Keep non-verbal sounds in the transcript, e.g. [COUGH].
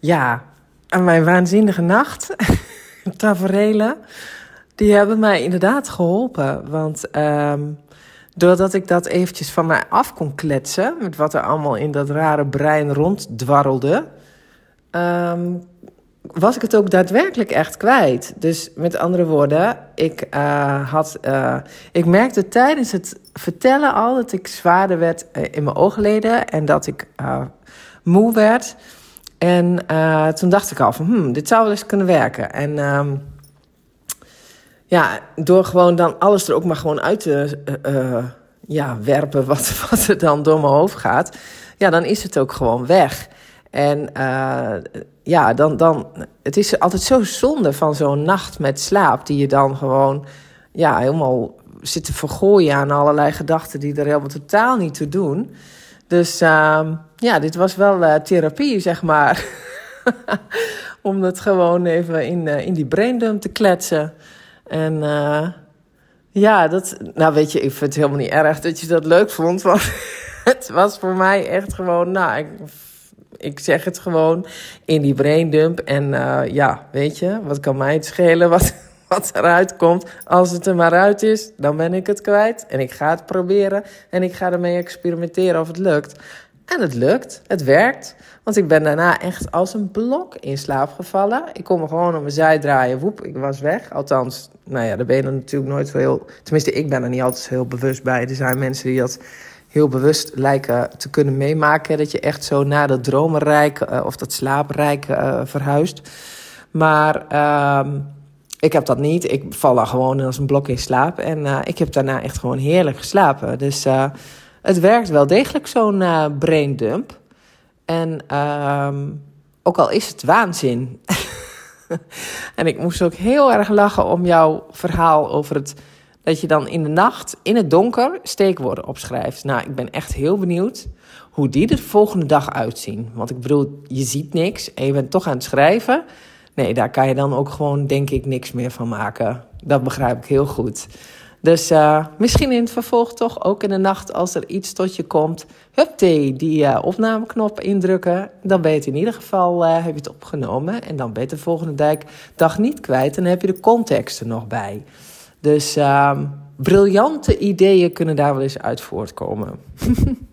ja, aan mijn waanzinnige nacht, [LAUGHS] taferelen, die hebben mij inderdaad geholpen. Want ehm, doordat ik dat eventjes van mij af kon kletsen, met wat er allemaal in dat rare brein ronddwarrelde, um, was ik het ook daadwerkelijk echt kwijt. Dus met andere woorden, ik, uh, had, uh, ik merkte tijdens het vertellen al dat ik zwaarder werd uh, in mijn oogleden en dat ik moe werd. En toen dacht ik al van, hmm, dit zou wel eens kunnen werken. En um, ja, door gewoon dan alles er ook maar gewoon uit te ja, werpen wat, [LAUGHS] wat er dan door mijn hoofd gaat, ja, dan is het ook gewoon weg. En ja, dan, dan, het is altijd zo zonde van zo'n nacht met slaap, die je dan gewoon ja, helemaal zit te vergooien aan allerlei gedachten die er helemaal totaal niet toe doen. Dus uh, ja, dit was wel uh, therapie, zeg maar. [LAUGHS] Om het gewoon even in, uh, in die braindump te kletsen. En ja, dat, nou weet je, ik vind het helemaal niet erg dat je dat leuk vond. [LAUGHS] Want het was voor mij echt gewoon, nou, ik ik zeg het gewoon in die braindump. En ja, weet je, wat kan mij het schelen wat, wat eruit komt? Als het er maar uit is, dan ben ik het kwijt. En ik ga het proberen en ik ga ermee experimenteren of het lukt. En het lukt, het werkt. Want ik ben daarna echt als een blok in slaap gevallen. Ik kon me gewoon op mijn zij draaien. Woep, ik was weg. Althans, nou ja, daar ben je natuurlijk nooit zo heel... Tenminste, ik ben er niet altijd heel bewust bij. Er zijn mensen die dat heel bewust lijken te kunnen meemaken. Dat je echt zo naar dat dromenrijk uh, of dat slaaprijk uh, verhuist. Maar uh, ik heb dat niet. Ik val gewoon als een blok in slaap. En uh, ik heb daarna echt gewoon heerlijk geslapen. Dus het werkt wel degelijk, zo'n braindump. En ehm, ook al is het waanzin. [LAUGHS] en ik moest ook heel erg lachen om jouw verhaal over het dat je dan in de nacht, in het donker, steekwoorden opschrijft. Nou, ik ben echt heel benieuwd hoe die er de volgende dag uitzien. Want ik bedoel, je ziet niks en je bent toch aan het schrijven. Nee, daar kan je dan ook gewoon, denk ik, niks meer van maken. Dat begrijp ik heel goed. Dus uh, misschien in het vervolg toch ook in de nacht als er iets tot je komt. Hupte, die uh, opnameknop indrukken. Dan ben je het in ieder geval uh, heb je het opgenomen. En dan ben je de volgende dag niet kwijt. En dan heb je de context er nog bij. Dus uh, briljante ideeën kunnen daar wel eens uit voortkomen. [LAUGHS]